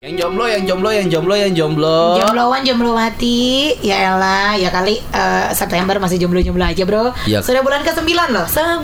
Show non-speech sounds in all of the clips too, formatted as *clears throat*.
Yang jomblo, yang jomblo, yang jomblo, yang jomblo. Jombloan jomblo mati Ya elah Ya kali eh, September masih jomblo-jomblo aja bro Ya. Sudah bulan ke-9 loh 9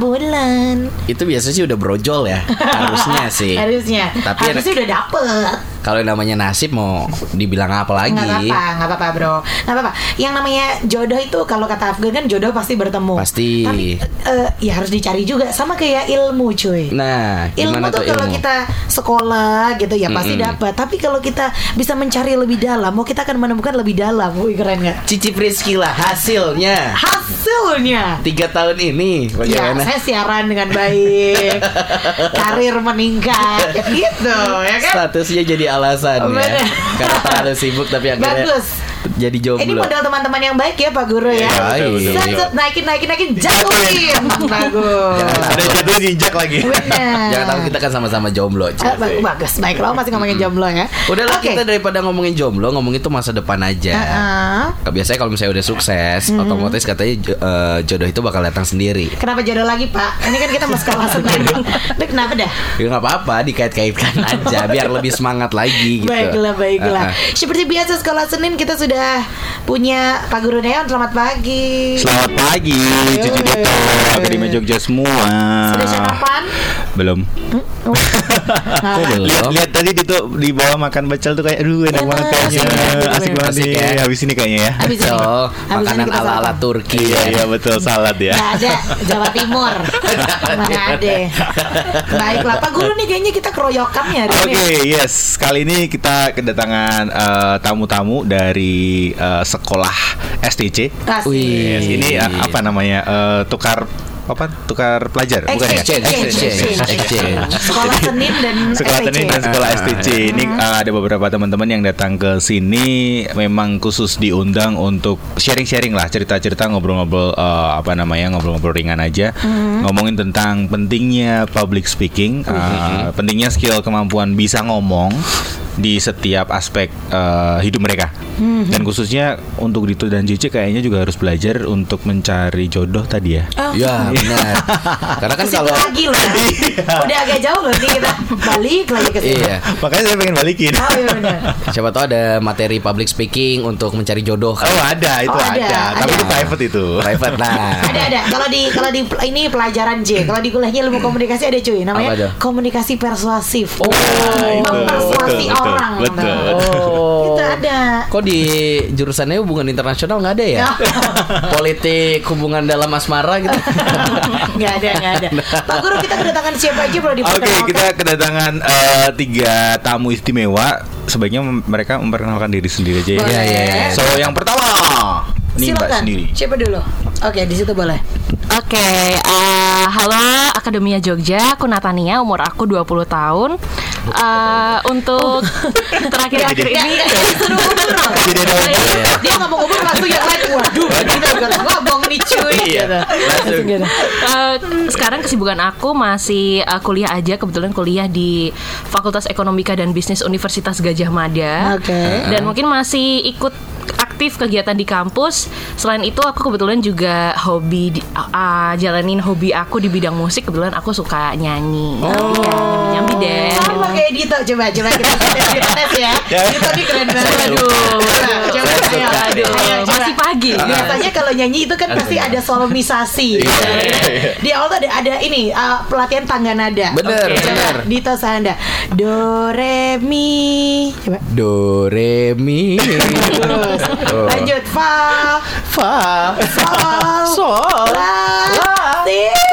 bulan Itu biasa sih udah brojol ya. *laughs* Harusnya sih. Harusnya Tapi Harusnya udah dapet kalau namanya nasib mau dibilang apa lagi? Nggak apa-apa Nggak apa-apa bro Nggak apa-apa Yang namanya jodoh itu Kalau kata Afgan kan jodoh pasti bertemu Pasti. Tapi eh, Ya harus dicari juga Sama kayak ilmu cuy Nah, Ilmu tuh tuh kalau kita sekolah gitu ya pasti Mm-mm. dapat. Tapi kalau kita bisa mencari lebih dalam, mau kita akan menemukan lebih dalam. Wih keren nggak? Cici Priski lah hasilnya. Hasilnya. Tiga tahun ini Ya, bagaimana? saya siaran dengan baik, *laughs* karir meningkat, ya gitu, ya kan? Statusnya jadi alasan ya. Karena terlalu sibuk tapi *laughs* akhirnya Bagus. Jadi jomblo. Ini modal teman-teman yang baik ya Pak Guru ya. Baik. Set, naikin, naikin, naikin, jatuhin. *laughs* Bagus. Ada jatuh jinjak lagi. Benar. Jangan tahu kita kan sama-sama jomblo. Ah, bagus, bagus. Baik, lo masih ngomongin jomblo ya. Udahlah Oke. kita daripada ngomongin jomblo, ngomongin tuh masa depan aja. Heeh. Biasanya kalau misalnya udah sukses, otomatis katanya eh, jodoh itu bakal datang sendiri. Kenapa jodoh lagi Pak? Ini kan kita mau sekolah *laughs* Senin Itu kenapa dah? Ya nggak apa-apa, dikait-kaitkan aja biar lebih semangat lagi gitu. Baiklah, baiklah Ah, ah. Seperti biasa sekolah Senin kita sudah punya Pak Guru Neon Selamat pagi Selamat pagi, cuci Dito, Akademi Jogja semua. Sudah sarapan? Belum. *laughs* Kok belum? Lihat, lihat tadi Dito di bawah makan pecel tuh kayak aduh enak Enak, banget kayaknya. asik ya, Asik banget nih. ya. Habis ini kayaknya ya. Habis ini Betul, Habis makanan kita ala-ala. Turki Iya, ya. iya betul salad ya. Nggak ada Jawa Timur Mana ada Baiklah Pak Guru nih kayaknya kita keroyokan ya hari Oke, ini yes. Kali ini kita kedatangan eh, tamu-tamu dari eh, sekolah STC. Wih. Yes, ini eh, apa namanya? Tukar apa? Tukar pelajar, bukan ya? Exchange. Sekolah Senin dan *laughs* Sekolah STC. Senin dan Sekolah Ah. STC ini uh, ada beberapa teman-teman yang datang ke sini. Memang khusus diundang untuk sharing-sharing lah cerita-cerita ngobrol-ngobrol uh, apa namanya ngobrol-ngobrol ringan aja. Ngomongin tentang pentingnya public speaking. Uh, pentingnya skill kemampuan bisa ngomong di setiap aspek uh, hidup mereka. Dan khususnya untuk Dito dan Cici kayaknya juga harus belajar untuk mencari jodoh tadi ya. Oh, Ya benar. *laughs* Karena kan Ke sini kalau lagi loh Udah agak jauh loh nih kita. Balik lagi ke sini iya, makanya saya pengen balikin. Oh iya benar. Siapa tahu ada materi public speaking untuk mencari jodoh kan. Oh ada. Itu Oh, ada, ada, tapi ada. itu private itu. Private nah. ada ada. Kalau di kalau di ini pelajaran J. Kalau di kuliahnya ilmu komunikasi ada cuy. Namanya komunikasi persuasif. Oh, itu. mempersuasi Betul, betul, orang betul, Nah, betul. Oh. itu ada Kok di jurusannya hubungan internasional nggak ada ya? *laughs* Politik hubungan dalam asmara gitu. *laughs* nggak ada nggak ada Pak Guru kita kedatangan siapa aja bro di Oke, kita kedatangan eh, tiga tamu istimewa. Sebaiknya mereka memperkenalkan diri sendiri aja ya. Boleh. Iya, iya, iya. So, yang pertama, ini Mbak Silakan. sendiri. siapa dulu oke di situ boleh Oke, eh, halo Akademia Jogja, aku Natania, umur aku 20 tahun. Eh, untuk terakhir-akhir ini ada Dia- ngomong umur langsung yang lain waduh kita ngomong nih cuy Iya, gitu. gitu. eh, sekarang kesibukan aku masih eh, kuliah aja, kebetulan kuliah di Fakultas Ekonomika dan Bisnis Universitas Gajah Mada. Oke. Dan mungkin masih ikut aktif kegiatan di kampus. Selain itu aku kebetulan juga hobi di- ah, jalanin hobi aku di bidang musik. Kebetulan aku suka nyanyi. Oh. Iya, nyambi-nyambi deh. Sama kayak Dito coba coba kita tes ya. Dito nih keren banget. Aduh. Coba ayo, aduh. Masih pagi. Biasanya kalau nyanyi itu kan pasti ada solmisasi. Di awal tuh ada, ada ini uh, pelatihan tangga nada. Bener, Oke. bener. Coba, Dito Sanda. Do re mi. Coba. Do re mi. Terus. Oh. Lanjut fa Fa. sol Sol. la si.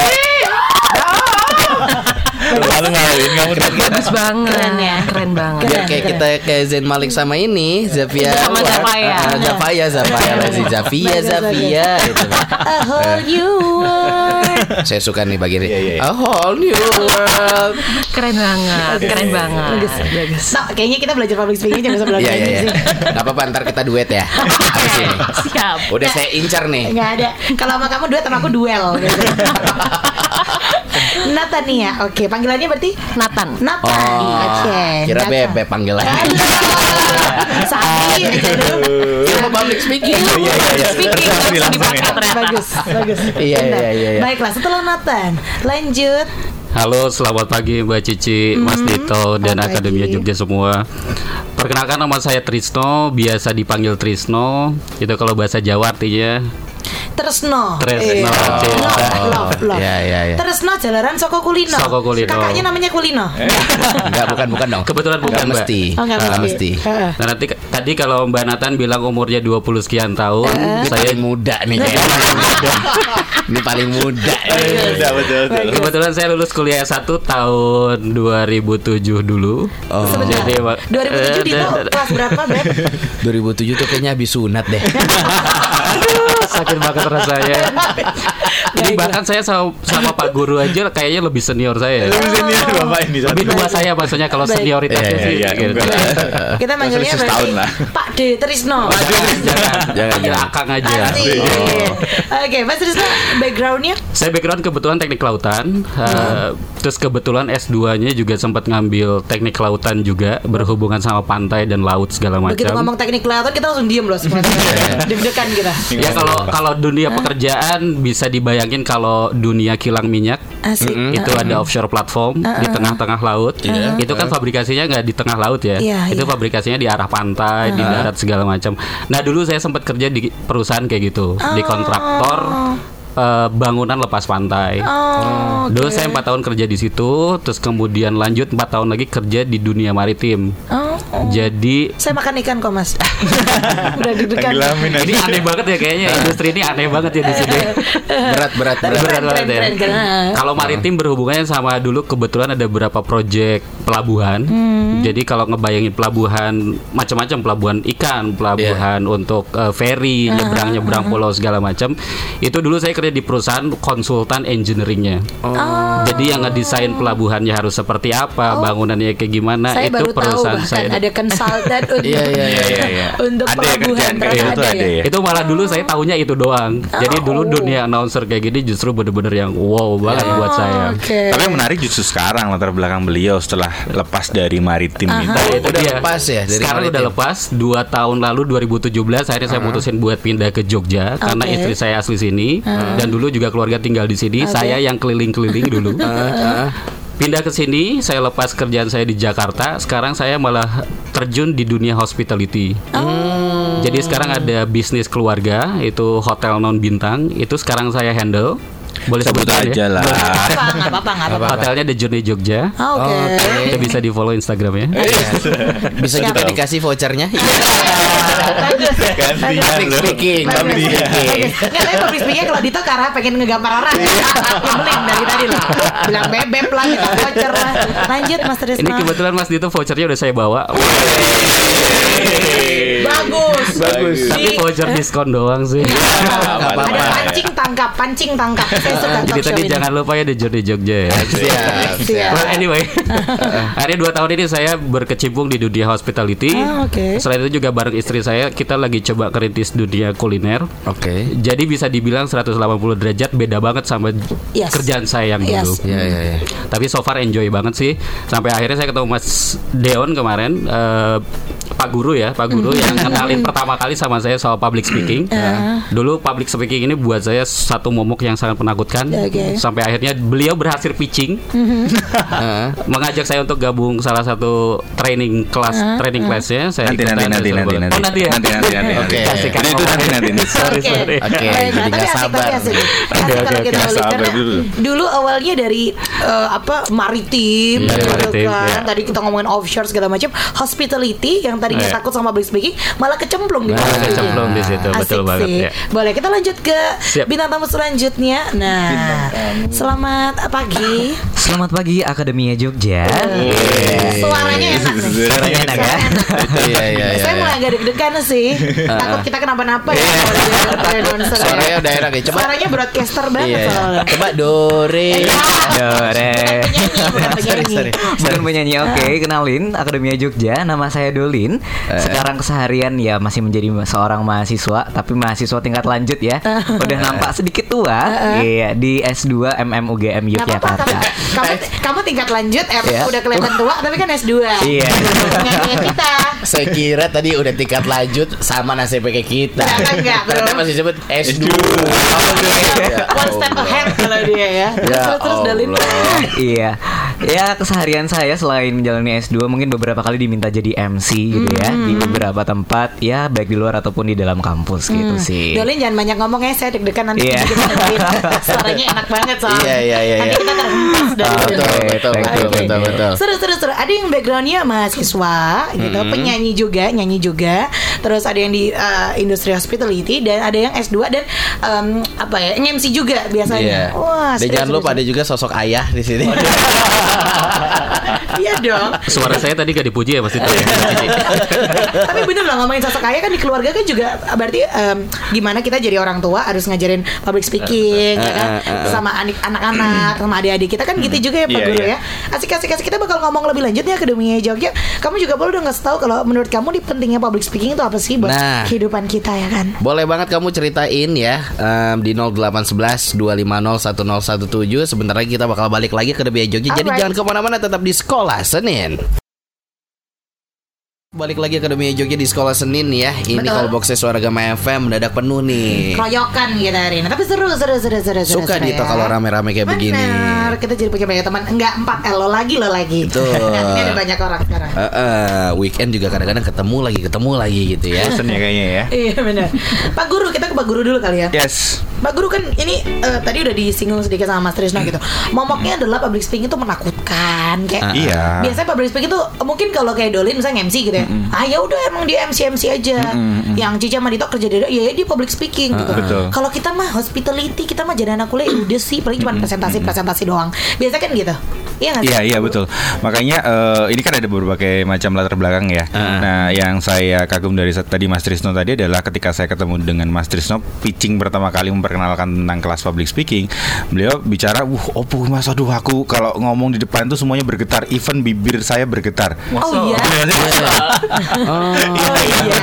Malu maluin kamu Bagus banget. Keren ya. Keren banget. Biar kayak kita kayak Zain Malik sama ini Zafia Sama Zafaya. Zafaya Zafaya lagi Zafia Zafia gitu. A whole new world. *laughs* Saya suka nih bagian ini Iya, iya, iya. A whole new world Keren banget. Keren banget. Bagus. Bagus. Nah, kayaknya kita belajar public speaking jangan bisa belajar Iya iya ini iya sih. Gak apa-apa ntar kita duet ya *laughs* Habis ini Siap. Udah saya incar nih Nggak ada. Kalau sama kamu duet sama aku duel. Gitu. *laughs* Natania, oke panggilannya berarti Nathan. Nathan. Oh Oke. Kira Nathan. bebe panggilannya *laughs* Sapi. Ilmu public speaking Iya iya iya. Speaking Langsung langsung langsung ya. dipakai ternyata. Bagus, bagus. Iya, iya, iya, iya. Baiklah, setelah Nathan, lanjut Halo, selamat pagi Mbak Cici, Mas Dito, dan selamat Akademia pagi. Jogja semua. Perkenalkan nama saya Trisno, biasa dipanggil Trisno. Itu kalau bahasa Jawa artinya Tresno. Tresno, Iya. cinta. Love, love, love. Iya, iya, iya. Tresno jalanan Soko Kulino. Soko Kulino. Kakaknya namanya Kulino. *laughs* Enggak, bukan bukan dong. Kebetulan bukan, Enggak Mbak. mesti. Oh, nggak Nggak mesti. mesti. Heeh. Nah, nanti tadi kalau Mbak Nathan bilang umurnya 20 sekian tahun, Ini saya muda nih. *laughs* Ini paling muda. Udah betul betul. kebetulan saya lulus kuliah S1 tahun 2007 dulu. Oh. Jadi, Mbak, 2007 Dito eh, kelas berapa, Beb? *laughs* 2007 tuh kayaknya habis sunat deh. Sakit banget rasanya. *laughs* Jadi bahkan saya sama, sama Pak Guru aja kayaknya lebih senior saya. Lebih senior bapak ini. Lebih tua saya maksudnya kalau Baik. senioritasnya Iya, sih. iya, iya, gitu. Kita manggilnya berarti setahun lah. Pak D Trisno. Jangan, Jangan. Akang aja. Oke, Mas Trisno backgroundnya Saya background kebetulan teknik kelautan. Eh, terus kebetulan S2-nya juga sempat ngambil teknik kelautan juga berhubungan sama pantai dan laut segala begitu macam. ngomong teknik kelautan kita langsung diem loh semua. *laughs* Deg-degan kita. Ya kalau kalau dunia pekerjaan bisa dibayangin kalau dunia kilang minyak Asik. itu ada offshore platform di tengah-tengah laut. Itu kan fabrikasinya nggak di tengah laut ya. Iya, itu iya. fabrikasinya di arah pantai, di darat segala macam. Nah dulu saya sempat kerja di perusahaan kayak gitu, di kontraktor eh, bangunan lepas pantai. Oh, Dulu oke. saya empat tahun kerja di situ, terus kemudian lanjut empat tahun lagi kerja di dunia maritim. Oh, oh. Jadi Saya makan ikan kok, Mas. *laughs* Udah deg-degan. Ini aneh banget ya kayaknya industri ini aneh banget ya di sini. Berat berat berat. berat keren, banget ya. keren, keren, keren. Kalau maritim berhubungannya sama dulu kebetulan ada beberapa proyek pelabuhan. Hmm. Jadi kalau ngebayangin pelabuhan macam-macam pelabuhan ikan, pelabuhan untuk eh, ferry, nyebrang-nyebrang pulau segala macam. Itu dulu saya kerja di perusahaan konsultan engineeringnya. Oh. Jadi yang ngedesain pelabuhannya harus seperti apa, bangunannya kayak gimana, saya itu baru tahu perusahaan bahkan saya. ada konsultan *laughs* untuk Iya, iya, iya, iya, iya. *laughs* untuk Ada ya pelabuhan kerjaan ternyata gitu ada ya? Itu malah dulu saya tahunya itu doang. Jadi dulu dunia announcer kayak gini justru bener-bener yang wow banget buat saya. Oke. Tapi yang menarik justru sekarang latar belakang beliau setelah lepas dari maritim itu. Nah, itu Udah dia. lepas ya dari Sekarang maritim? udah lepas. Dua tahun lalu 2017 akhirnya saya mutusin buat pindah ke Jogja karena Oke. istri saya asli sini dan dulu juga keluarga tinggal di sini. Oke. Saya yang keliling-keliling dulu. *laughs* Pindah ke sini, saya lepas kerjaan saya di Jakarta. Sekarang saya malah terjun di dunia hospitality. Jadi sekarang ada bisnis keluarga, itu hotel non bintang. Itu sekarang saya handle. Boleh Sebut sebutin aja ya? lah. Apa, nggak apa-apa, nggak apa-apa. Hotelnya The Journey Jogja. Ah, Oke. Kita bisa di follow Instagramnya. Bisa Siap. juga dikasih vouchernya. Bagus. Gantian loh. speaking, Iya. speaking. Nggak, tapi public speaking kalau Dito arah pengen ngegambar orang Nyebelin dari tadi loh Bilang bebek lah, kita voucher lah Lanjut Mas Trisno Ini kebetulan Mas Dito vouchernya udah saya bawa. Bagus Bagus. Tapi Di- voucher diskon doang sih. *laughs* Nggak Ada apa-apa. pancing tangkap, pancing tangkap Saya suka Jadi tadi ini. jangan lupa ya The Journey Jogja ya. Siap. Siap. Well, anyway, *laughs* akhirnya dua tahun ini saya berkecimpung di dunia hospitality. Ah. Selain itu juga bareng istri saya kita lagi coba kerintis dunia kuliner. Oke. Jadi bisa dibilang 180 derajat beda banget sama Yes. kerjaan saya yang dulu. Yes. Iya iya iya. Tapi so far enjoy banget sih. Sampai akhirnya saya ketemu Mas Deon kemarin eh, Pak Guru ya, Pak Guru yang kenalin *laughs* pertama kali sama saya soal public speaking. *clears throat* Dulu public speaking ini buat saya satu momok yang sangat menakutkan. Oke. Sampai akhirnya beliau berhasil pitching, Heeh. *laughs* *laughs* mengajak saya untuk gabung salah satu training kelas, training classnya. Saya Nanti nanti ikutan, nanti seru nanti nanti. Oh nanti ya. Nanti nanti nanti. Oke. Kasihkan Ini itu nanti nanti. nanti. Sorry Oke. sorry. Oke, jadi nggak sabar. Oke, oke, karena dulu. Dulu awalnya dari eh, apa maritim, Iya, gitu maritim, kan. iya. Tadi kita ngomongin offshore segala macam, hospitality yang tadinya Iya. takut sama public speaking malah kecemplung di Malah situ. kecemplung di situ, Asik betul banget, sih. ya. Boleh kita lanjut ke Siap. bintang tamu selanjutnya. Nah, selamat pagi. Selamat pagi Akademia Jogja. Suaranya enak Suaranya enak ya. Iya iya *laughs* iya. Saya iya. mulai agak deg-degan sih. *laughs* Takut kita kenapa-napa ya. announcer ya. Suaranya udah enak ya. Coba. Suaranya broadcaster banget Iya. soalnya. Coba dore. Dore. Penyanyi, bukan *laughs* penyanyi. oke. Kenalin, Akademia Jogja. Nama saya Dolin. Sekarang keseharian ya masih menjadi seorang mahasiswa, tapi mahasiswa tingkat lanjut ya. Udah nampak sedikit tua. Iya, di S2 MMUGM Yogyakarta. kamu, kamu tingkat lanjut, eh, Iya. udah kelihatan tua, tapi kan S2 Iya. Kita Saya kira tadi udah tingkat lanjut sama nasib kayak kita. Ternyata enggak, bro. Ternyata masih sebut S2. Ya One step ahead kalau dia ya. Ya terus terus Dalin. Iya, ya keseharian saya selain menjalani S2 mungkin beberapa kali diminta jadi MC gitu ya di beberapa tempat ya baik di luar ataupun di dalam kampus gitu sih. Dolin jangan banyak ngomong ya, saya deg-degan nanti Iya. kita dengerin. *laughs* Suaranya enak banget soalnya. Iya, iya, iya, Nanti iya. kita terhempas dari Ah, Dolin. betul, betul, Thank betul, you, thank betul, you. betul. Seru seru seru. Ada yang backgroundnya mahasiswa gitu, penyanyi juga, nyanyi juga. Terus ada yang di uh, industri hospitality dan ada yang S2 dan um, apa ya, MC juga Iya. biasanya. Wah, Dan jangan seru, lupa seru. ada juga sosok ayah di sini. *laughs* *laughs* Iya dong. Suara saya tadi gak dipuji ya Mas Tito ya? *laughs* Tapi bener loh ngomongin sosok ayah kan di keluarga kan juga berarti em, gimana kita jadi orang tua harus ngajarin public speaking ya kan sama anik anak-anak sama adik-adik kita kan gitu juga ya Pak Iya, Guru iya. ya. Asik asik asik kita bakal ngomong lebih lanjut ya Akademi Jogja. Kamu juga boleh dong ngasih tahu kalau menurut kamu di pentingnya public speaking itu apa sih buat Nah. kehidupan kita ya kan? Boleh banget kamu ceritain ya em, di 0811 250 1017 Sebentar lagi kita bakal balik lagi ke Debia Jogja Jadi Alright. Jangan ke mana-mana tetap di sekolah Senin Balik lagi ke Debia Jogja di sekolah Senin ya Ini Betul. kalau boxnya suara Gama FM mendadak penuh nih Keroyokan gitu hari ini. Tapi seru seru seru seru seru. Suka seru Dito ya. kalau rame-rame kayak begini Benar, kita jadi punya banyak teman. Enggak empat, eh, lo lagi lo lagi. Betul. *laughs* Ini ada banyak orang sekarang. Eh, eh, Weekend juga kadang-kadang ketemu lagi Ketemu lagi gitu ya Bosen ya kayaknya ya. Iya benar. Pak Guru, kita ke Pak Guru dulu kali ya. Yes. Pak Guru kan ini eh, tadi udah disinggung sedikit sama Mas Trisno gitu. Momoknya adalah public speaking itu menakutkan kayak. Ah, Iya. Biasanya public speaking itu mungkin kalau kayak Dolin misalnya MC gitu ya. Ah ya udah emang dia MC MC aja. Yang Cica sama Dito kerja dari ya, ya dia public speaking gitu. Betul. Kalau kita mah hospitality, kita mah jadi anak kuliah udah sih paling cuma presentasi-presentasi doang. Biasanya kan gitu. Iya? Iya iya betul. Makanya eh, ini kan ada berbagai macam latar belakang ya. Nah yang saya kagum dari tadi Mas Trisno tadi adalah ketika saya ketemu dengan Mas Trisno pitching pertama kali memperkenalkan tentang kelas public speaking, beliau bicara, "Wuh, opo Mas, aduh aku kalau ngomong di depan tuh semuanya bergetar, even bibir saya bergetar." Oh iya. Oh iya.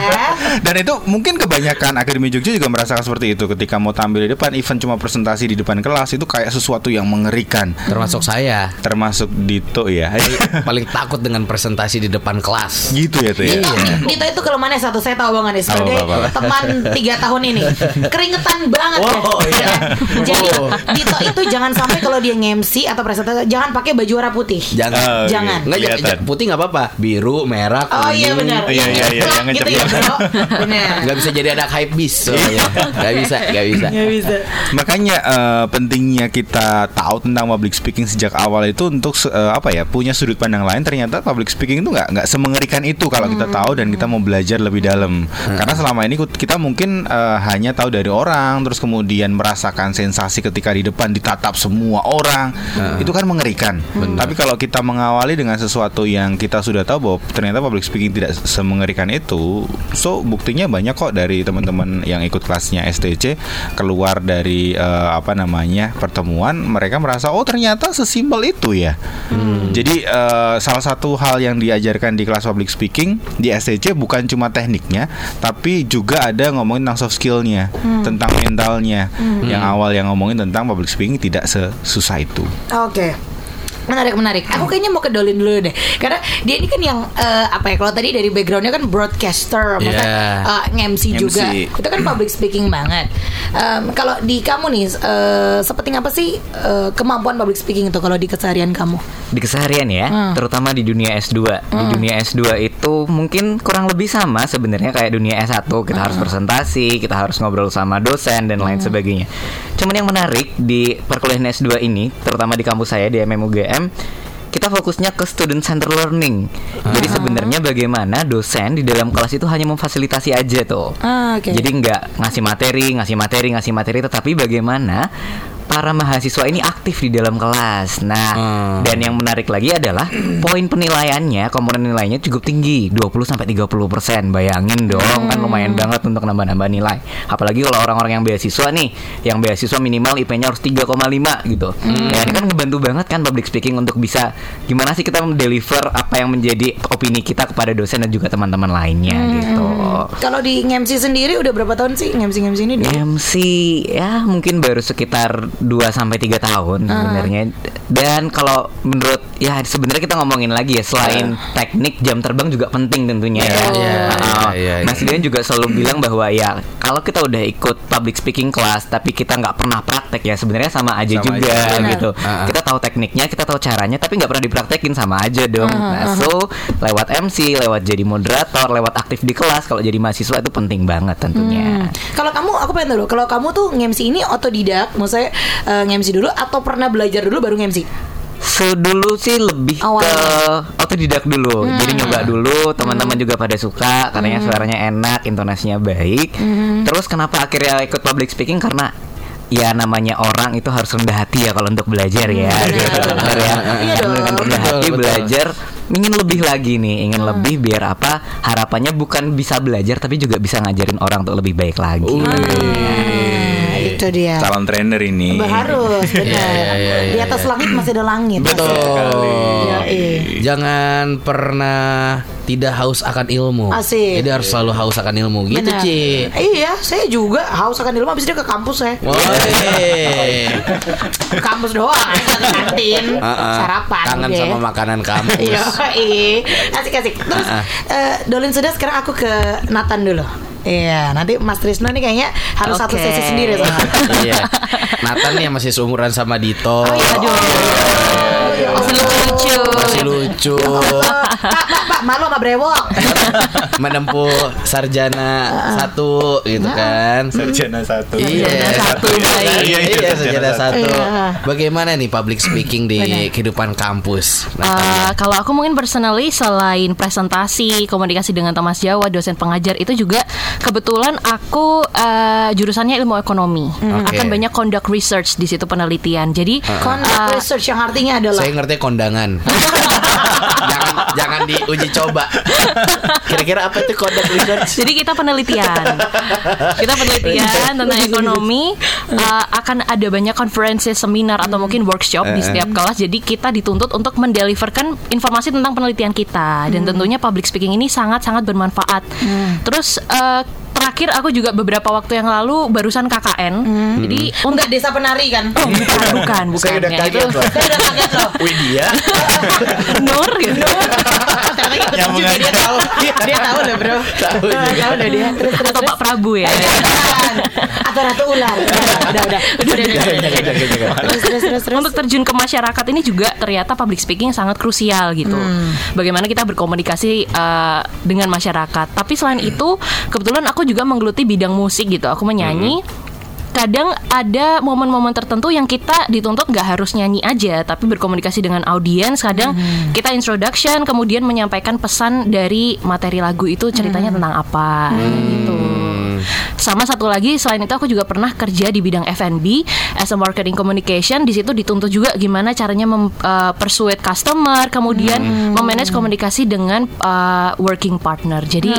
*laughs* Dan itu mungkin kebanyakan akademi Jogja juga merasakan seperti itu ketika mau tampil di depan, even cuma presentasi di depan kelas itu kayak sesuatu yang mengerikan. Termasuk saya Termasuk Dito ya. *laughs* Paling takut dengan presentasi di depan kelas gitu ya tuh ya. Iya. Dito itu kalau mana satu saya tahu banget nih sebagai Apa, apa, apa? teman tiga tahun ini keringetan banget ya. Oh, iya. *laughs* Jadi Oh. Dito itu jangan sampai kalau dia nge-MC atau presentasi jangan pakai baju warna putih. Jangan Oh, Jangan. Nggak, Kelihatan. jangan- putih nggak apa-apa Biru, merah, kuning Oh iya benar. Iya, iya, iya, jangan gitu ya. Bro. Benar. Nggak bisa jadi anak hype bis soalnya. Nggak bisa, nggak bisa Nggak bisa. Makanya eh, pentingnya kita tahu tentang public speaking sejak awal itu untuk eh, apa ya punya sudut pandang lain. Ternyata public speaking itu nggak nggak semengerikan itu kalau kita tahu dan kita mau belajar lebih dalam. Karena selama ini kita mungkin eh, hanya tahu dari orang, terus kemudian merasakan sensasi ketika di depan ditatap semua orang, itu kan mengerikan. Tapi kalau kita mengawali dengan sesuatu yang kita sudah tahu bahwa ternyata public speaking tidak semengerikan itu, so buktinya banyak kok dari teman-teman yang ikut kelasnya STC keluar dari eh, apa namanya pertemuan mereka merasa oh ternyata sesimpel itu ya. Jadi eh, salah satu hal yang diajarkan di kelas public speaking di STC bukan cuma tekniknya, tapi juga ada ngomongin tentang soft skillnya, tentang mentalnya. Yang awal yang ngomongin tentang public speaking tidak sesusah itu. Oke. Menarik menarik. Aku kayaknya mau ke Dolin dulu deh. Karena dia ini kan yang eh, apa ya? Kalau tadi dari backgroundnya kan broadcaster, Yeah. eh, nge-MC juga. Itu kan public speaking banget. Em, kalau di kamu nih, eh, sepenting apa sih eh, kemampuan public speaking itu kalau di keseharian kamu? Di keseharian ya, Hmm. terutama di dunia S2. Di dunia S2 itu mungkin kurang lebih sama sebenarnya kayak dunia S1. Kita harus Hmm. presentasi, kita harus ngobrol sama dosen dan lain sebagainya. Cuman yang menarik di perkuliahan S2 ini, terutama di kampus saya di MMUGM, kita fokusnya ke student center learning. Jadi sebenarnya bagaimana dosen di dalam kelas itu hanya memfasilitasi aja tuh. Ah, oke. Jadi nggak ngasih materi, ngasih materi, ngasih materi, tetapi bagaimana para mahasiswa ini aktif di dalam kelas. Nah, Hmm. dan yang menarik lagi adalah poin penilaiannya, komponen nilainya cukup tinggi, 20 sampai 30 persen. Bayangin dong, kan lumayan banget untuk nambah-nambah nilai. Apalagi kalau orang-orang yang beasiswa nih, yang beasiswa minimal IP-nya harus 3,5 gitu. Ya, ini kan ngebantu banget kan public speaking untuk bisa gimana sih kita mendeliver apa yang menjadi opini kita kepada dosen dan juga teman-teman lainnya gitu. Kalau di nge-MC sendiri udah berapa tahun sih nge-MC nge-MC ini? MC ya mungkin baru sekitar 2 sampai 3 tahun sebenarnya. Dan kalau menurut ya sebenarnya kita ngomongin lagi ya selain teknik jam terbang juga penting tentunya ya. Iya, Ah, iya, iya. Mas Dian juga selalu bilang bahwa ya kalau kita udah ikut public speaking class tapi kita nggak pernah praktek ya sebenarnya sama aja Sama juga aja. Gitu. Ah. Kita tahu tekniknya, kita tahu caranya tapi nggak pernah dipraktekin sama aja dong. Nah, so lewat MC, lewat jadi moderator, lewat aktif di kelas kalau jadi mahasiswa itu penting banget tentunya. Hmm. Kalau kamu, aku pengen dulu. Kalau kamu tuh nge-MC ini otodidak, maksudnya eh, nge-MC dulu atau pernah belajar dulu baru nge-MC? So dulu sih lebih Awalnya. ke otodidak dulu. Jadi nyoba dulu, teman-teman juga pada suka karena suaranya enak, intonasinya baik. Terus kenapa akhirnya ikut public speaking karena ya namanya orang itu harus rendah hati ya kalau untuk belajar ya. gitu. Benar ya. Iya dong. Dengan rendah Betul, hati betul. belajar ingin lebih lagi nih, ingin lebih biar apa? Harapannya bukan bisa belajar tapi juga bisa ngajarin orang untuk lebih baik lagi. Nah, itu dia. Calon trainer ini. Harus benar. Iya, iya, iya, Di atas langit masih ada langit. Betul. Iya, iya. Jangan pernah tidak haus akan ilmu. Asik. Jadi harus selalu haus akan ilmu gitu, Benar. Ci. Iya, saya juga haus akan ilmu habis dia ke kampus saya. Woi. Ke *laughs* kampus doang, ke kantin, Ah, ah. sarapan. Kangen ya. sama makanan kampus. *laughs* Iya. Asik asik. Terus Ah, eh, Dolin sudah sekarang aku ke Nathan dulu. Iya, nanti Mas Trisno nih kayaknya harus satu Oke. sesi sendiri sama. Iya. Nathan yang masih seumuran sama Dito. Oh, iya, aduh. Masih lucu-lucu. Masih lucu. Pak, pak, pak, malu sama brewok. Menempuh sarjana satu gitu kan. Sarjana satu. Iya, satu, baik. Iya, iya, Iya, sarjana sarjana satu. Iya. Bagaimana nih public speaking di kehidupan kampus? Uh, kalau aku mungkin personally selain presentasi, komunikasi dengan Thomas Jawa, dosen pengajar itu juga kebetulan aku uh, jurusannya ilmu ekonomi. Oke. Akan banyak conduct research di situ penelitian. Jadi Conduct research yang artinya adalah Saya ngerti kondangan. jangan jangan diuji coba. Kira-kira apa itu conduct research? Jadi kita penelitian, kita penelitian tentang ekonomi uh, akan ada banyak konferensi, seminar atau mungkin workshop di setiap kelas. Jadi kita dituntut untuk mendeliverkan informasi tentang penelitian kita dan tentunya public speaking ini sangat sangat bermanfaat. Terus uh, terakhir aku juga beberapa waktu yang lalu barusan KKN. Jadi enggak desa penari kan? Oh, bukan, bukan, bukan. Saya udah kaget itu loh. Saya udah kaget loh. Widya. *laughs* Nur gitu. Ternyata *laughs* ikut Nyambung juga dia tahu. Dia tahu loh, Bro. *laughs* Tahu juga. Tahu loh dia. Terus terus Atau. Pak Prabu ya. Atau ratu ular. *laughs* Udah, udah, udah. Udah. Terus terus terus terus. Untuk terjun ke masyarakat ini juga ternyata public speaking sangat krusial gitu. Bagaimana kita berkomunikasi uh, dengan masyarakat. Tapi selain itu, kebetulan aku juga menggeluti bidang musik gitu. Aku menyanyi. Kadang ada momen-momen tertentu yang kita dituntut nggak harus nyanyi aja, tapi berkomunikasi dengan audiens. Kadang kita introduction, kemudian menyampaikan pesan dari materi lagu itu ceritanya tentang apa, gitu. Sama satu lagi selain itu aku juga pernah kerja di bidang F&B as a marketing communication. Di situ dituntut juga gimana caranya mem, uh, persuade customer, kemudian memanage komunikasi dengan uh, working partner. Jadi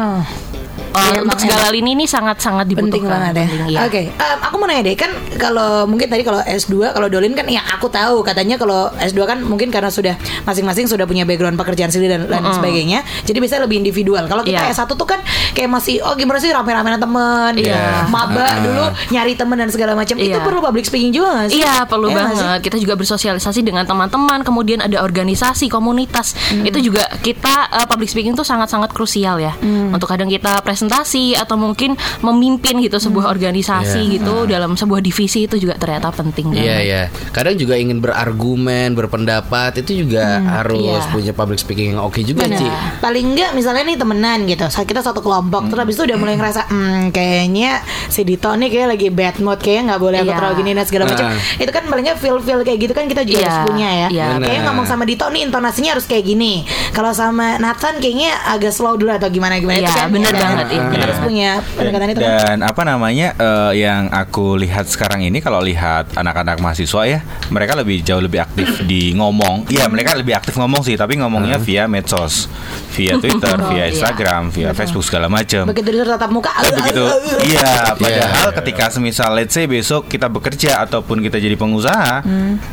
uh, untuk segala lini ini sangat-sangat penting dibutuhkan. banget ya. Penting, iya. Oke, em, aku mau nanya deh kan kalau mungkin tadi kalau S2 kalau Dolin kan ya aku tahu katanya kalau S2 kan mungkin karena sudah masing-masing sudah punya background pekerjaan sendiri dan lain sebagainya. Jadi bisa lebih individual. Kalau kita Iya. S1 tuh kan kayak masih oh gimana sih rame-rame temen, Iya. maba dulu nyari temen dan segala macam. Itu Iya. perlu public speaking juga gak sih? Iya perlu Iya nggak sih? banget. Kita juga bersosialisasi dengan teman-teman. Kemudian ada organisasi, komunitas. Hmm. Itu juga kita uh, public speaking tuh sangat-sangat krusial ya. Hmm. Untuk kadang kita presentasi atau mungkin memimpin gitu sebuah Hmm. organisasi Iya. gitu dalam sebuah divisi itu juga ternyata penting banget. Iya ya. Kadang juga ingin berargumen, berpendapat itu juga harus iya. punya public speaking yang oke juga, Benar. Ci. Paling enggak misalnya nih temenan gitu. Sa- Kita satu kelompok terus habis itu udah mulai ngerasa hmm kayaknya si Dito nih kayak lagi bad mood kayaknya nggak boleh aku Iya. terlalu gini dan segala macam. Itu kan paling nggak feel feel kayak gitu kan kita juga Iya, harus punya ya. iya. Kayaknya ngomong sama Dito nih intonasinya harus kayak gini. Kalau sama Nathan kayaknya agak slow dulu atau gimana gimana Iya, itu kan. benar Iya, banget, iya. Kita harus punya pendekatan itu kan. Dan apa namanya eh, yang aku lihat sekarang ini kalau lihat anak-anak mahasiswa ya, mereka lebih jauh lebih aktif di ngomong. Iya, mereka lebih aktif ngomong sih, tapi ngomongnya via medsos, via Twitter, via Instagram, via Facebook segala macam. Begitu disuruh tatap muka. Begitu iya padahal Iya. ketika semisal let's say besok kita bekerja ataupun kita jadi pengusaha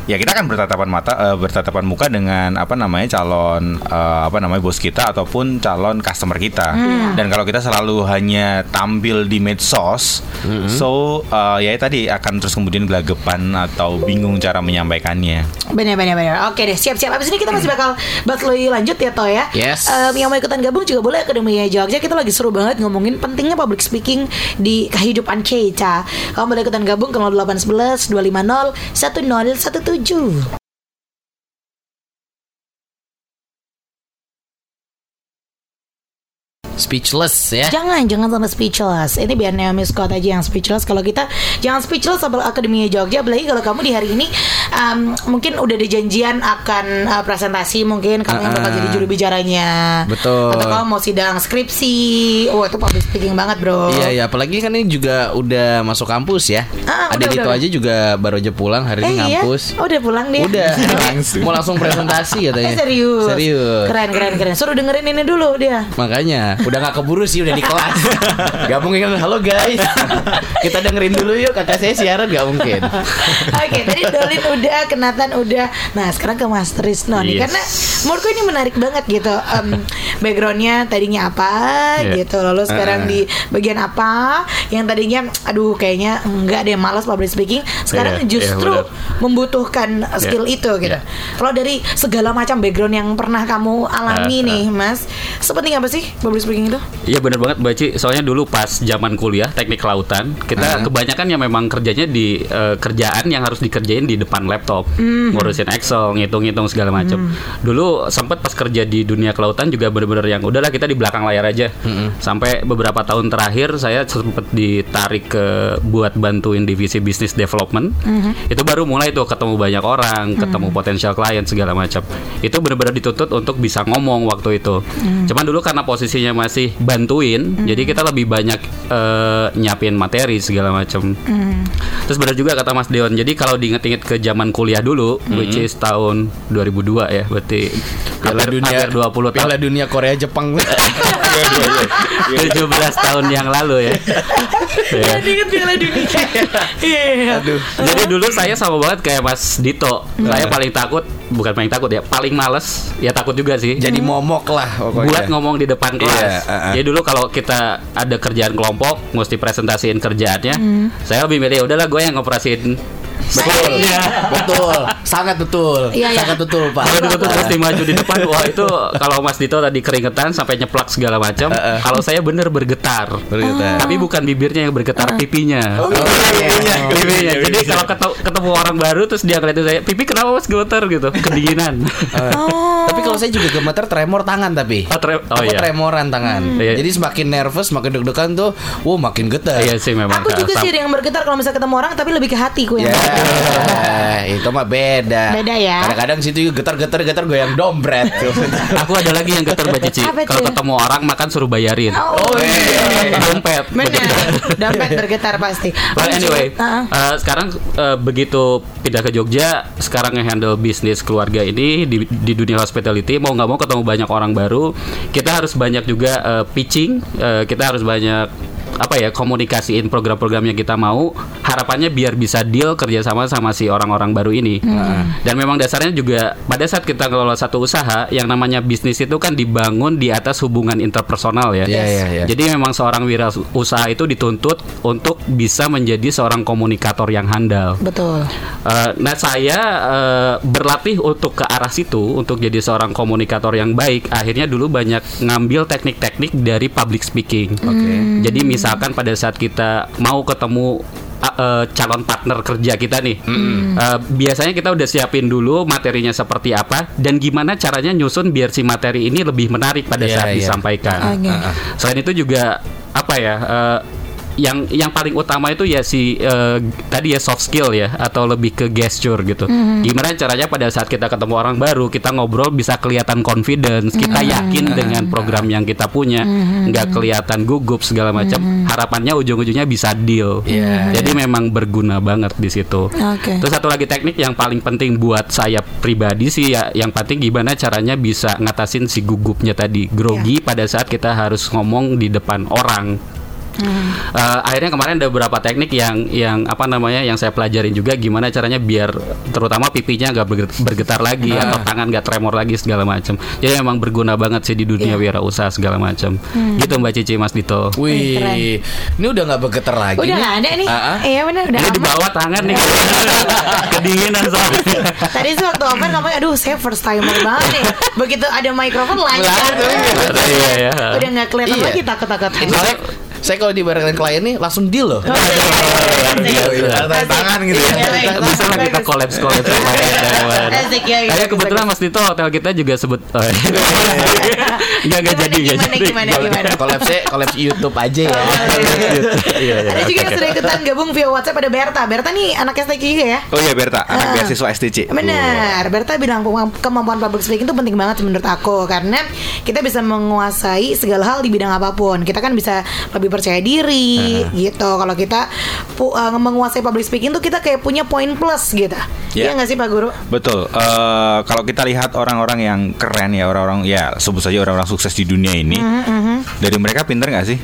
ya kita kan bertatapan mata eh, bertatapan muka dengan apa namanya calon eh, apa namanya bos kita ataupun calon customer kita dan kalau kita selalu selalu hanya tampil di medsos, so uh, ya tadi akan terus kemudian gelagapan atau bingung cara menyampaikannya. Bener bener bener. Oke deh siap-siap. Abis ini kita masih bakal bahas lebih lanjut ya Toh ya. Yes. Em, yang mau ikutan gabung juga boleh Akademi Jogja. Kita lagi seru banget ngomongin pentingnya public speaking di kehidupan kita. Kamu boleh ikutan gabung ke 0811 250 1017. Speechless ya. Jangan, jangan sampai speechless. Ini biar Naomi Scott aja yang speechless. Kalau kita jangan speechless sama Akademi Jogja. Apalagi kalau kamu di hari ini um, mungkin udah ada janjian akan uh, presentasi mungkin kamu yang bakal Uh-uh. jadi juru bicaranya. Betul. Atau kamu mau sidang skripsi. Oh itu public speaking banget bro. Iya ya, apalagi kan ini juga udah masuk kampus ya. Ah, Ada udah, itu udah, aja juga baru aja pulang hari Eh ini iya, ngampus. oh, udah pulang dia. Udah, *laughs* *laughs* mau langsung presentasi katanya. Eh, serius. Serius. Keren keren keren. Suruh dengerin ini dulu dia. Makanya udah nggak keburu sih udah di kelas. *laughs* gak mungkin halo guys. *laughs* Kita dengerin dulu yuk kakak saya siaran gak mungkin. *laughs* Oke, tadi Dolin udah, Kenatan udah. Nah, sekarang ke Mas Trisno nih Yes. karena menurutku ini menarik banget gitu. Em, backgroundnya tadinya apa Yeah. gitu, lalu sekarang di bagian apa yang tadinya aduh kayaknya enggak deh malas public speaking. Sekarang Iya, iya, justru benar. membutuhkan skill Iya, itu gitu. iya. Kalau dari segala macam background yang pernah kamu alami Ah, nih, Mas, sepenting apa sih public speaking itu? Iya bener banget Mbak Ci. Soalnya dulu pas zaman kuliah teknik kelautan Kita kebanyakan yang memang kerjanya di eh, kerjaan yang harus dikerjain di depan laptop. Ngurusin Excel, ngitung-ngitung segala macam Dulu sempet pas kerja di dunia kelautan juga bener-bener yang Udahlah kita di belakang layar aja. Sampai beberapa tahun terakhir saya sempet ditarik ke Buat bantuin divisi business development. Itu baru mulai tuh ketemu banyak orang Ketemu potensial klien segala macam Itu bener-bener dituntut untuk bisa ngomong waktu itu. Cuman dulu karena posisinya masih bantuin, jadi kita lebih banyak eh, nyiapin materi segala macam. Terus benar juga kata Mas Deon. Jadi kalau diinget-inget ke zaman kuliah dulu, which is tahun 2002 ya, berarti Piala dunia hampir 20 tahun. Piala dunia Korea Jepang. *laughs* 17 tahun yang lalu ya. *laughs* Ingat Piala Dunia. *laughs* Iya. Aduh. Jadi dulu saya sama banget kayak Mas Dito. Saya paling takut, bukan paling takut ya, paling males. Ya takut juga sih. Jadi momok lah pokoknya. buat ngomong di depan kelas. Iya, uh-uh. Jadi dulu kalau kita ada kerjaan kelompok, mesti presentasiin kerjaannya. Saya lebih milih udahlah gue yang ngoperasiin Betul. betul. Sangat betul. Iya, iya. Sangat betul, Pak. Kalau dulu tuh mesti maju di depan, wah itu kalau Mas Dito tadi keringetan sampai nyeplak segala macam. Kalau saya bener bergetar. Bergetar. Tapi bukan bibirnya yang bergetar, pipinya. Oh, iya. Pipinya. Jadi kalau ketemu, ketemu orang baru terus dia ngeliatin saya, pipi kenapa mas gemeter gitu, kedinginan. Eh, Tapi kalau saya juga gemeter tremor tangan tapi. Oh, tre- oh iya. tremoran tangan. Iya. Jadi semakin nervous, makin deg-degan tuh, wow makin getar. Iya sih memang. Aku juga sih yang bergetar kalau misalnya ketemu orang tapi lebih ke hatiku yang Ya, itu mah beda. Beda ya. Kadang-kadang situ getar-getar getar goyang dompet. *laughs* Aku ada lagi yang getar Mbak Cici. Kalau ketemu orang makan suruh bayarin. Oh, iya. Dompet. Benar. *laughs* Dompet bergetar pasti. Well, anyway, uh, sekarang uh, begitu pindah ke Jogja, sekarang nge-handle bisnis keluarga ini di, di dunia hospitality, mau nggak mau ketemu banyak orang baru, kita harus banyak juga uh, pitching, uh, kita harus banyak apa ya komunikasiin program-program yang kita mau harapannya biar bisa deal kerjasama sama si orang-orang baru ini dan memang dasarnya juga pada saat kita ngelola satu usaha yang namanya bisnis itu kan dibangun di atas hubungan interpersonal ya Iya, iya, iya. jadi memang seorang wirausaha itu dituntut untuk bisa menjadi seorang komunikator yang handal. Betul. Eh, nah saya eh, berlatih untuk ke arah situ untuk jadi seorang komunikator yang baik. Akhirnya dulu banyak ngambil teknik-teknik dari public speaking. Oke. Jadi misalkan pada saat kita mau ketemu uh, uh, calon partner kerja kita nih, uh, biasanya kita udah siapin dulu materinya seperti apa dan gimana caranya nyusun biar si materi ini lebih menarik pada Iya, saat iya. disampaikan. Oke. Selain itu juga apa ya? eh, yang yang paling utama itu ya si eh, tadi ya soft skill ya atau lebih ke gesture gitu. Gimana caranya pada saat kita ketemu orang baru kita ngobrol bisa kelihatan confidence, kita yakin dengan program yang kita punya, nggak kelihatan gugup segala macam. Harapannya ujung-ujungnya bisa deal. Iya. Jadi memang berguna banget di situ. Oke. Terus satu lagi teknik yang paling penting buat saya pribadi sih ya yang penting gimana caranya bisa ngatasin si gugupnya tadi grogi pada saat kita harus ngomong di depan orang. Eh, akhirnya kemarin ada beberapa teknik yang yang apa namanya yang saya pelajarin juga gimana caranya biar terutama pipinya nggak berge- bergetar lagi atau tangan nggak tremor lagi segala macam. Jadi memang berguna banget sih di dunia wirausaha segala macam. Gitu Mbak Cici Mas Dito. Wih, keren. ini udah nggak bergetar lagi. Udah nih. nggak ada nih. Ah, ah. Iya benar udah Ini di bawah tangan nih. *laughs* Kedinginan soalnya. Tadi sih waktu open ngomong aduh saya first timer banget nih. Begitu ada mikrofon lancar. Iya ya. Udah nggak kelihatan Iya. lagi takut-takut. Soalnya saya kalau dibarengin klien nih langsung deal loh. Oh, iya, iya, iya, iya. Tanda tangan gitu ya. Iya, iya. Bisa lah kita kolaps kolaps ya, ya. Kayak kebetulan Mas Dito hotel kita juga sebut oh, iya. Enggak enggak Gimana, jadi gimana, gimana, gimana? Kolapsnya kolaps YouTube aja ya. Iya iya. Ada juga yang sudah ikutan gabung via WhatsApp ada Berta. Berta nih anak STQ juga ya. Oh iya Berta, anak Ah. beasiswa STC. Benar, Berta bilang kemamp- kemampuan public speaking itu penting banget menurut aku karena kita bisa menguasai segala hal di bidang apa pun. Kita kan bisa lebih percaya diri gitu. Kalau kita pu- uh, menguasai public speaking tuh kita kayak punya poin plus gitu. Ya. Iya nggak sih Pak Guru? Betul. Eh, kalau kita lihat orang-orang yang keren ya, orang-orang ya sebut saja orang-orang sukses di dunia ini, Mm-hmm, dari mereka pinter nggak sih?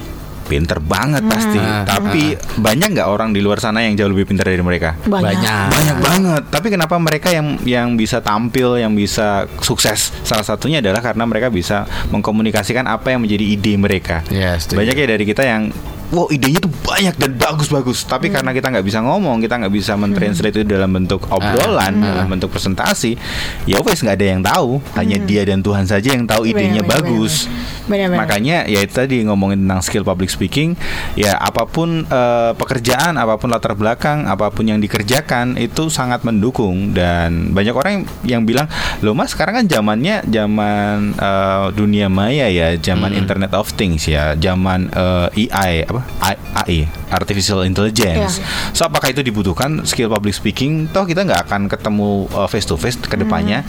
Pinter banget pasti. Mm-hmm. Tapi banyak nggak orang di luar sana yang jauh lebih pintar dari mereka? Banyak. Banyak banget. Tapi kenapa mereka yang yang bisa tampil, yang bisa sukses? Salah satunya adalah karena mereka bisa mengkomunikasikan apa yang menjadi ide mereka. Ya, setuju. banyak ya dari kita yang Wow idenya tuh banyak dan bagus-bagus. Tapi karena kita nggak bisa ngomong Kita nggak bisa mentranslate itu dalam bentuk obrolan Dalam bentuk presentasi Ya wes nggak ada yang tahu. Hanya dia dan Tuhan saja yang tahu idenya benar, bagus. benar. Benar-benar. Makanya ya itu tadi ngomongin tentang skill public speaking Ya apa pun eh, pekerjaan Apa pun latar belakang Apa pun yang dikerjakan Itu sangat mendukung. Dan banyak orang yang bilang Loh mas sekarang kan zamannya Zaman eh, dunia maya ya Zaman Internet of Things ya Zaman eh, AI apa AI Artificial Intelligence Iya. So apakah itu dibutuhkan skill public speaking Toh kita nggak akan ketemu face to face ke depannya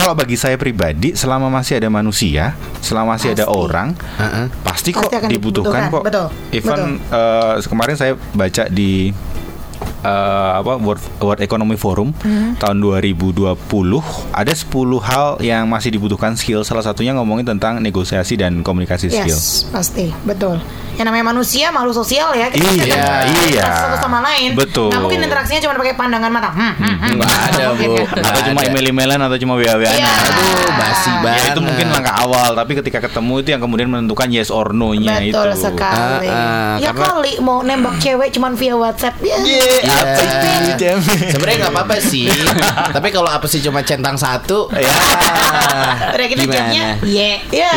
kalau bagi saya pribadi, selama masih ada manusia, selama masih ada Pasti. orang, Heeh. pasti kok Pasti dibutuhkan, dibutuhkan. kok. Betul, Even eh, kemarin saya baca di eh, apa World, World Economic Forum Hmm. tahun 2020 ada 10 hal yang masih dibutuhkan skill. Salah satunya ngomongin tentang negosiasi dan komunikasi skill. Yes, pasti, betul. Yang namanya manusia makhluk sosial ya. Kita Iya, bisa iya. berinteraksi satu sama lain. Betul. Nggak mungkin interaksinya cuma pakai pandangan mata. Hmm, hmm, hmm. Nggak ada, Bu. kan? Atau cuma email-emailan atau cuma WA-WA. Iya. Aduh, basi Ya banget. itu mungkin langkah awal, tapi ketika ketemu itu yang kemudian menentukan yes or no-nya itu. Betul sekali. Ah, ah, ya karena- kali mau nembak cewek cuman via WhatsApp. Ya. Iya. Apa sih, Jam? Sebenarnya nggak apa-apa sih. *laughs* Tapi kalau apa sih cuma centang satu, ya. Udah kita Gimana? jawabnya, yeah. Ya.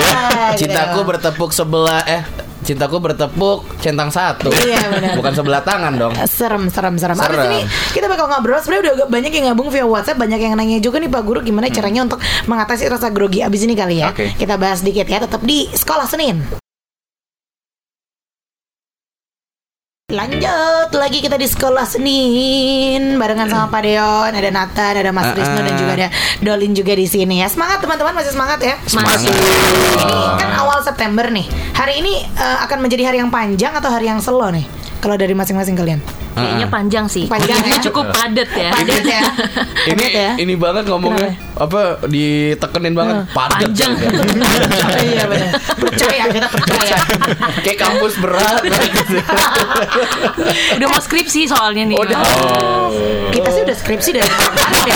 Cintaku bertepuk sebelah eh cintaku bertepuk centang satu. Iya, benar. Bukan sebelah tangan dong. Serem, serem, serem. Abis Serem. ini kita bakal ngobrol. Sebenarnya udah agak banyak yang gabung via WhatsApp, banyak yang nanya juga nih Pak Guru gimana caranya untuk mengatasi rasa grogi abis ini kali ya. Oke. Kita bahas dikit ya, tetap di Sekolah Senin. Lanjut lagi kita di sekolah Senin barengan sama Pak Deon, ada Nathan, ada Mas Rizno dan juga ada Dolin juga di sini ya. Semangat teman-teman, masih semangat ya. Semangat. Ini kan awal September nih. Hari ini eh, akan menjadi hari yang panjang atau hari yang slow nih? Kalau dari masing-masing kalian. Kayaknya panjang sih. Panjang ya? Cukup padat ya. Padat ya. *laughs* Ini ya. ini banget ngomongnya apa ditekenin banget padat Panjang. ya. *laughs* iya benar. Percaya kita percaya. Kayak kampus berat. Udah mau skripsi soalnya nih. Udah. Kita sih udah skripsi dari kemarin ya.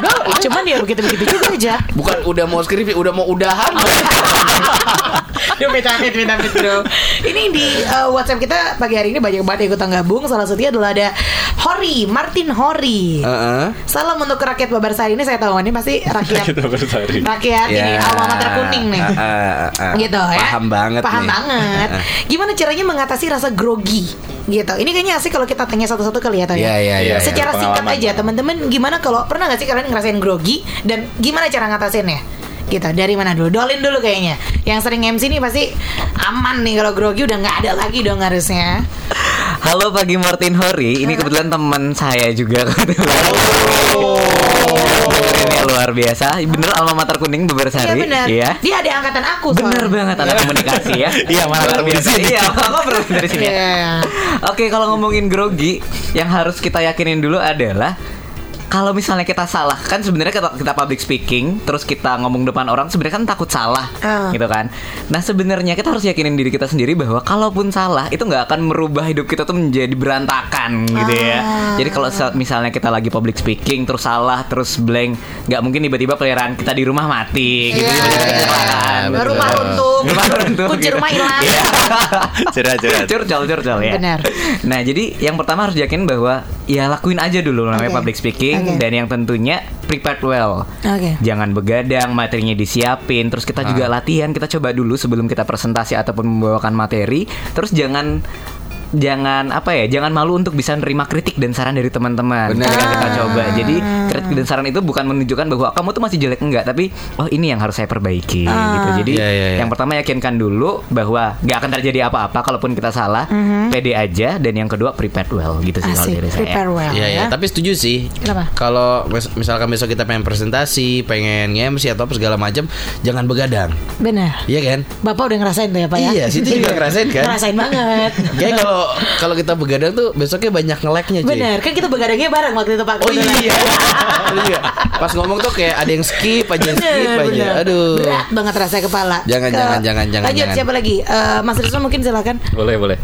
Udah, cuman ya begitu-begitu juga aja. Bukan udah mau skripsi, udah mau udahan. *laughs* Amit, minta amit, bro. Ini di uh, WhatsApp kita pagi hari ini banyak banget yang ikutan gabung. Salah satunya adalah ada Hori, Martin Hori. Heeh. Salam untuk rakyat Babarsari ini saya tahu ini pasti rakyat rakyat ini alma mater kuning nih. Ah, ah, ah. gitu ya. Paham banget Paham nih. banget. Gimana caranya mengatasi rasa grogi? Gitu. Ini kayaknya asik kalau kita tanya satu-satu kali ya, Toh, Iya, iya, iya, Secara iya. singkat aja, teman-teman gimana kalau pernah nggak sih kalian ngerasain grogi dan gimana cara ngatasinnya? Gitu. Dari mana dulu? Dolin dulu kayaknya. Yang sering MC nih pasti aman nih kalau grogi udah nggak ada lagi dong harusnya. Halo pagi Martin Hori, ini kebetulan teman saya juga kebetulan. Ini luar biasa, bener alma mater kuning Iya Bebersari. benar. Iya. Dia ada angkatan aku Bener soalnya. banget anak komunikasi ya. *laughs* Iya, mana Luar biasa. Iya, apa berarti dari sini. ya? Iya. Oke, kalau ngomongin grogi, yang harus kita yakinin dulu adalah kalau misalnya kita salah kan sebenarnya kita, kita public speaking terus kita ngomong depan orang sebenarnya kan takut salah Ah. gitu kan nah sebenarnya kita harus yakinin diri kita sendiri bahwa kalaupun salah itu nggak akan merubah hidup kita tuh menjadi berantakan gitu ya Ah. jadi kalau misalnya kita lagi public speaking terus salah terus blank nggak mungkin tiba-tiba peliharaan kita di rumah mati gitu Iya. tiba-tiba kecelakaan. Baru rumah runtuh. Rumah runtuh, Kunci gitu. rumah hilang. Iya. *laughs* Curhat, curhat. curcol curcol ya Benar. nah jadi yang pertama harus yakin bahwa ya lakuin aja dulu namanya Oke. public speaking Oke. dan yang tentunya prepared well Oke. jangan begadang materinya disiapin terus kita juga latihan kita coba dulu sebelum kita presentasi ataupun membawakan materi terus jangan jangan apa ya jangan malu untuk bisa nerima kritik dan saran dari teman-teman Benar. Ketika kita coba jadi kritik dan saran itu bukan menunjukkan bahwa kamu tuh masih jelek enggak tapi oh ini yang harus saya perbaiki gitu jadi Iya, iya, iya. yang pertama yakinkan dulu bahwa nggak akan terjadi apa-apa kalaupun kita salah pede aja dan yang kedua prepared well gitu sih kalau dari saya prepare well Iya ya. ya, tapi setuju sih. Kenapa? Kalau mis- misalkan besok kita pengen presentasi, pengen nge-MC atau apa segala macam, jangan begadang. Benar. Iya kan? Bapak udah ngerasain tuh ya Pak ya? Iya, situ juga ngerasain kan? *laughs* Ngerasain banget. Kayak kalau kalau kita begadang tuh besoknya banyak ngeleknya cuy. Bener, kan kita begadangnya bareng waktu itu Pak. Oh iya. *laughs* Iya. Pas ngomong tuh kayak ada yang skip aja yang skip Bener, aja. bener. Aduh. Berat banget rasanya kepala. Jangan, Ke- jangan, jangan, jangan, Lanjut, jangan. siapa lagi? Eh, Mas Rizwan mungkin silakan. Boleh, boleh.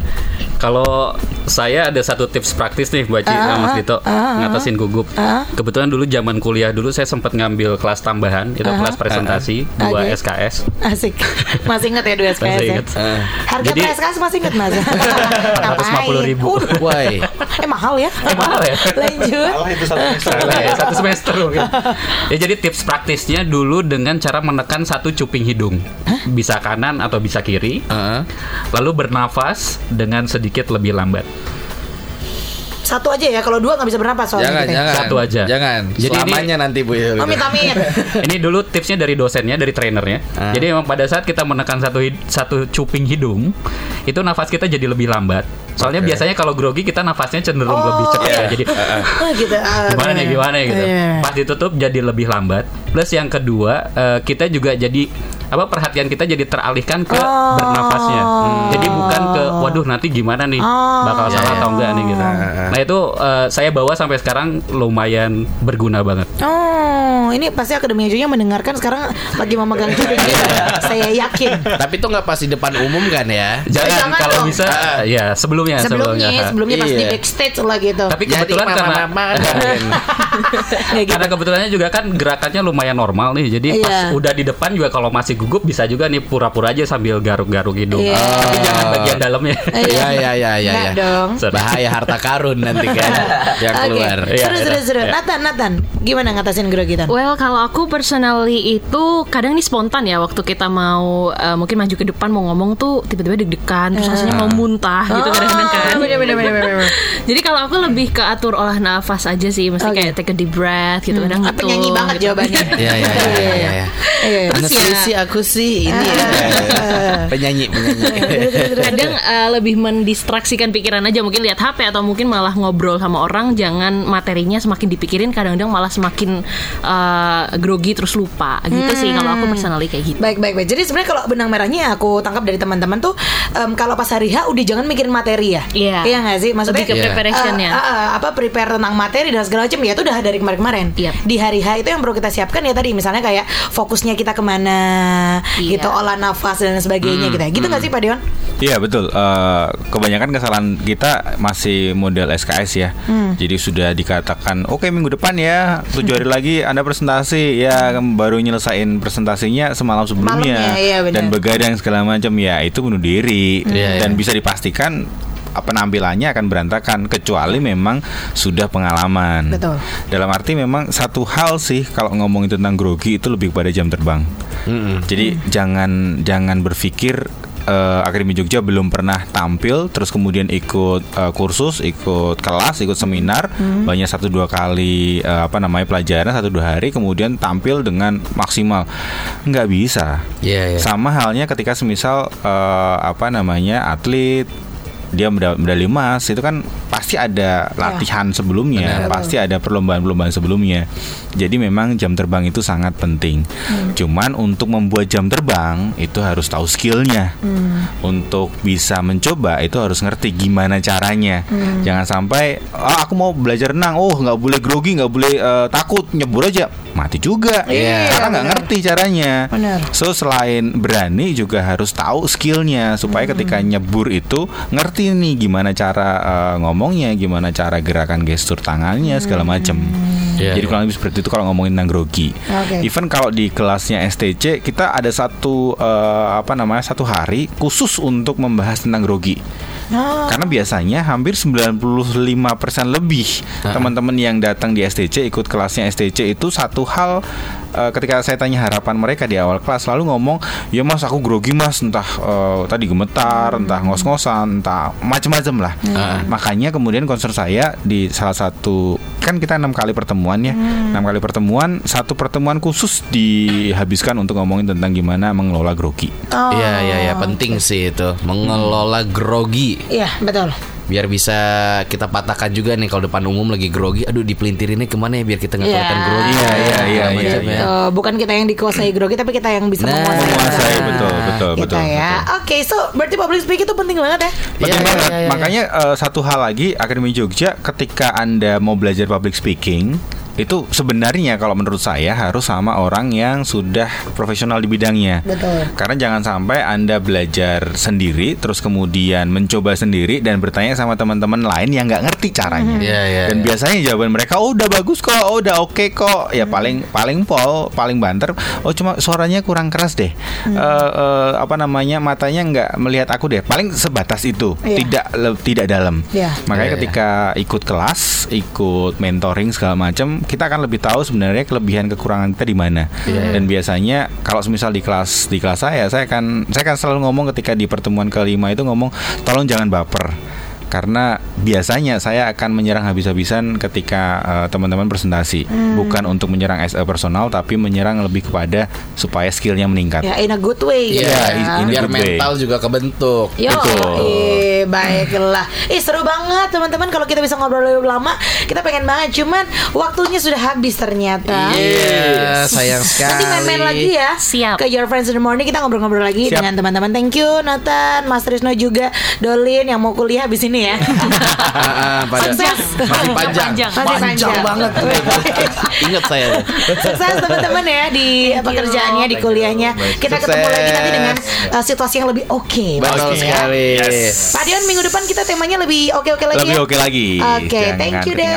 Kalau saya ada satu tips praktis nih buat Ci- Ah, Mas Dito ah, ngatasin gugup. ah. Kebetulan dulu zaman kuliah dulu saya sempat ngambil kelas tambahan, itu kelas presentasi dua Oke. SKS. Asik. *laughs* Masih inget ya dua SKS Masih ya? inget. Eh. Harga Jadi- SKS masih inget Mas? 150.000. Waduh. Why? Eh mahal ya? mahal ya? *laughs* Lanjut. Salah ya, satu semester mungkin. Ya jadi tips praktisnya dulu dengan cara menekan satu cuping hidung. Bisa kanan atau bisa kiri. Heeh. Lalu bernafas dengan sedikit lebih lambat. Satu aja ya, kalau dua nggak bisa bernapas soalnya. Jangan, kita ya. jangan. Satu aja. Jangan. Jadi Selamanya nanti Bu. ya. Amit amit. *laughs* Ini dulu tipsnya dari dosennya, dari trainernya. Ah. Jadi memang pada saat kita menekan satu satu cuping hidung, itu nafas kita jadi lebih lambat. Soalnya Oke. biasanya kalau grogi kita nafasnya cenderung Oh, lebih cepat iya. ya. Jadi Oh *laughs* gitu. ah, gimana nih bener. gimana ya gitu. Iya. Pas ditutup jadi lebih lambat. Plus yang kedua eh, kita juga jadi apa perhatian kita jadi teralihkan ke Oh. bernafasnya. Jadi bukan ke waduh nanti gimana nih Oh. bakal salah atau enggak nih gitu. Nah itu eh, saya bawa sampai sekarang lumayan berguna banget. Oh, ini pasti akademi Ajunya mendengarkan sekarang lagi memegang cuping gitu. Saya yakin. Tapi itu nggak pas di depan umum kan ya? Jangan, jangan kalau dong. bisa ya sebelumnya Sebelumnya, sebelumnya pas di Iya. backstage lah gitu. Tapi Jadi kebetulan karena mama-mama kan. *laughs* Kayak gitu. karena kebetulannya juga kan gerakannya lumayan normal nih. Jadi pas Iya. udah di depan juga kalau masih gugup bisa juga nih pura-pura aja sambil garuk-garuk hidung. Iya. Tapi jangan bagian dalamnya. Iya iya iya iya. Enggak iya. dong. Bahaya harta karun nanti kan yang keluar. Iya, seru iya. seru seru. Iya. Nathan, Nathan, gimana ngatasin grogitan? Well, kalau aku personally itu kadang ini spontan ya waktu kita mau eh, mungkin maju ke depan mau ngomong tuh tiba-tiba deg-degan terus rasanya mau muntah gitu kadang-kadang kan. bener, bener, bener, bener, bener. *laughs* Jadi kalau aku lebih ke atur olah nafas aja sih, mesti Oke. kayak take a deep breath gitu kadang Apa gitu. nyanyi banget gitu. jawabannya? Iya iya iya iya. iya. Iya. Terus ya- aku sih ini ya. *laughs* penyanyi penyanyi. kadang eh, lebih mendistraksikan pikiran aja mungkin lihat HP atau mungkin malah ngobrol sama orang jangan materinya semakin dipikirin kadang-kadang malah semakin eh, grogi terus lupa gitu sih kalau aku personally kayak gitu Baik baik baik. Jadi sebenarnya kalau benang merahnya aku tangkap dari teman-teman tuh em, kalau pas hari H udah jangan mikirin materi ya. Iya. Iya nggak sih? Maksudnya Lebih ke Iya. preparation ya. eh, eh, apa prepare tentang materi dan segala macam ya itu udah dari kemarin-kemarin. Yap. Di hari H itu yang perlu kita siapkan ya tadi misalnya kayak fokusnya kita ke mana, Iya. gitu olah nafas dan sebagainya gitu. ya. Gitu nggak sih Pak Dion? Iya betul. Eh, kebanyakan kesalahan kita masih model SKS ya. Jadi sudah dikatakan oke minggu depan ya tujuh hari lagi anda presentasi ya baru nyelesain presentasinya semalam sebelumnya Malamnya, iya, benar. dan begadang segala macam ya itu bunuh diri Iya, dan iya. bisa dipastikan penampilannya akan berantakan kecuali memang sudah pengalaman. Betul. Dalam arti memang satu hal sih kalau ngomongin tentang grogi itu lebih pada jam terbang. Jadi jangan jangan berpikir eh, Akademi Jogja belum pernah tampil, terus kemudian ikut eh, kursus, ikut kelas, ikut seminar, banyak satu dua kali eh, apa namanya pelajaran satu dua hari, kemudian tampil dengan maksimal, nggak bisa. Iya iya. Sama halnya ketika semisal eh, apa namanya atlet dia meda- medali emas itu kan pasti ada latihan sebelumnya, pasti ada perlombaan-perlombaan sebelumnya. Jadi memang jam terbang itu sangat penting. Cuman untuk membuat jam terbang itu harus tahu skillnya. Untuk bisa mencoba itu harus ngerti gimana caranya. Jangan sampai ah, aku mau belajar renang, oh nggak boleh grogi, nggak boleh eh, takut nyebur aja mati juga. Iya, Karena nggak ngerti caranya. Benar. So selain berani juga harus tahu skillnya supaya ketika nyebur itu ngerti nih gimana cara eh, ngomongnya, gimana cara gerakan gestur tangannya segala macem. Iya, Jadi iya. kurang lebih seperti itu kalau ngomongin tentang grogi. Oke. Even kalau di kelasnya STC kita ada satu eh, apa namanya satu hari khusus untuk membahas tentang grogi. Oh. Karena biasanya hampir 95% lebih teman-teman yang datang di STC ikut kelasnya STC itu satu hal eh, ketika saya tanya harapan mereka di awal kelas selalu ngomong ya mas aku grogi mas entah eh, tadi gemetar entah ngos-ngosan entah macam-macam lah makanya kemudian concern saya di salah satu kan kita enam kali pertemuan ya. Enam kali pertemuan satu pertemuan khusus dihabiskan untuk ngomongin tentang gimana mengelola grogi. Oh. Iya iya iya penting sih itu. Mengelola grogi. Iya, betul. Biar bisa kita patahkan juga nih kalau depan umum lagi grogi aduh dipelintirinnya ke mana ya biar kita nggak Iya. kelihatan grogi Iya, iya, iya, iya, macam iya. ya. Oh, bukan kita yang dikuasai grogi tapi kita yang bisa Nah, menguasai. menguasai, Nah, betul, betul, gitu betul, ya. Oke, so berarti public speaking itu penting banget ya. Penting Iya, banget. iya, iya, iya. Makanya eh, satu hal lagi Akademi Jogja ketika Anda mau belajar public speaking itu sebenarnya kalau menurut saya harus sama orang yang sudah profesional di bidangnya. Betul. Karena jangan sampai Anda belajar sendiri terus kemudian mencoba sendiri dan bertanya sama teman-teman lain yang nggak ngerti caranya. Iya, iya, dan iya. biasanya jawaban mereka oh udah bagus kok, oh udah oke kok. Ya paling paling pol, paling banter. Oh cuma suaranya kurang keras deh. Eh, eh, apa namanya matanya nggak melihat aku deh. Paling sebatas itu, Iya. tidak le- tidak dalam. Iya. Makanya Iya, ketika ikut kelas, ikut mentoring segala macam, kita akan lebih tahu sebenarnya kelebihan kekurangan kita di mana. Iya, Dan biasanya kalau semisal di kelas di kelas saya, saya akan saya akan selalu ngomong ketika di pertemuan kelima itu ngomong tolong jangan baper. Karena biasanya saya akan menyerang habis-habisan ketika eh, teman-teman presentasi, Hmm. bukan untuk menyerang as a personal, tapi menyerang lebih kepada supaya skillnya meningkat. Ya in a good way Iya, gitu Iya, ya. in- in a biar good way. mental juga kebentuk Yo, Betul. eh, baiklah. Ih seru banget teman-teman kalau kita bisa ngobrol lebih lama. Kita pengen banget, cuman waktunya sudah habis ternyata. Iya, sayang sekali. Nanti main-main lagi ya. Siap. Ke Your Friends in the Morning kita ngobrol-ngobrol lagi Siap. dengan teman-teman. Thank you Nathan, Mas Trisno juga, Dolin yang mau kuliah habis ini ya. Ah, ah, pada Sukses. masih panjang, Panjang. Masih panjang. banget. Ingat saya. Sukses teman-teman ya di pekerjaannya, di kuliahnya. Kita ketemu lagi nanti dengan uh, situasi yang lebih oke. Betul pastinya. sekali. Yes. Pak Dion minggu depan kita temanya lebih oke-oke lagi Lebih ya. oke lagi. Oke, Jangan thank you deh.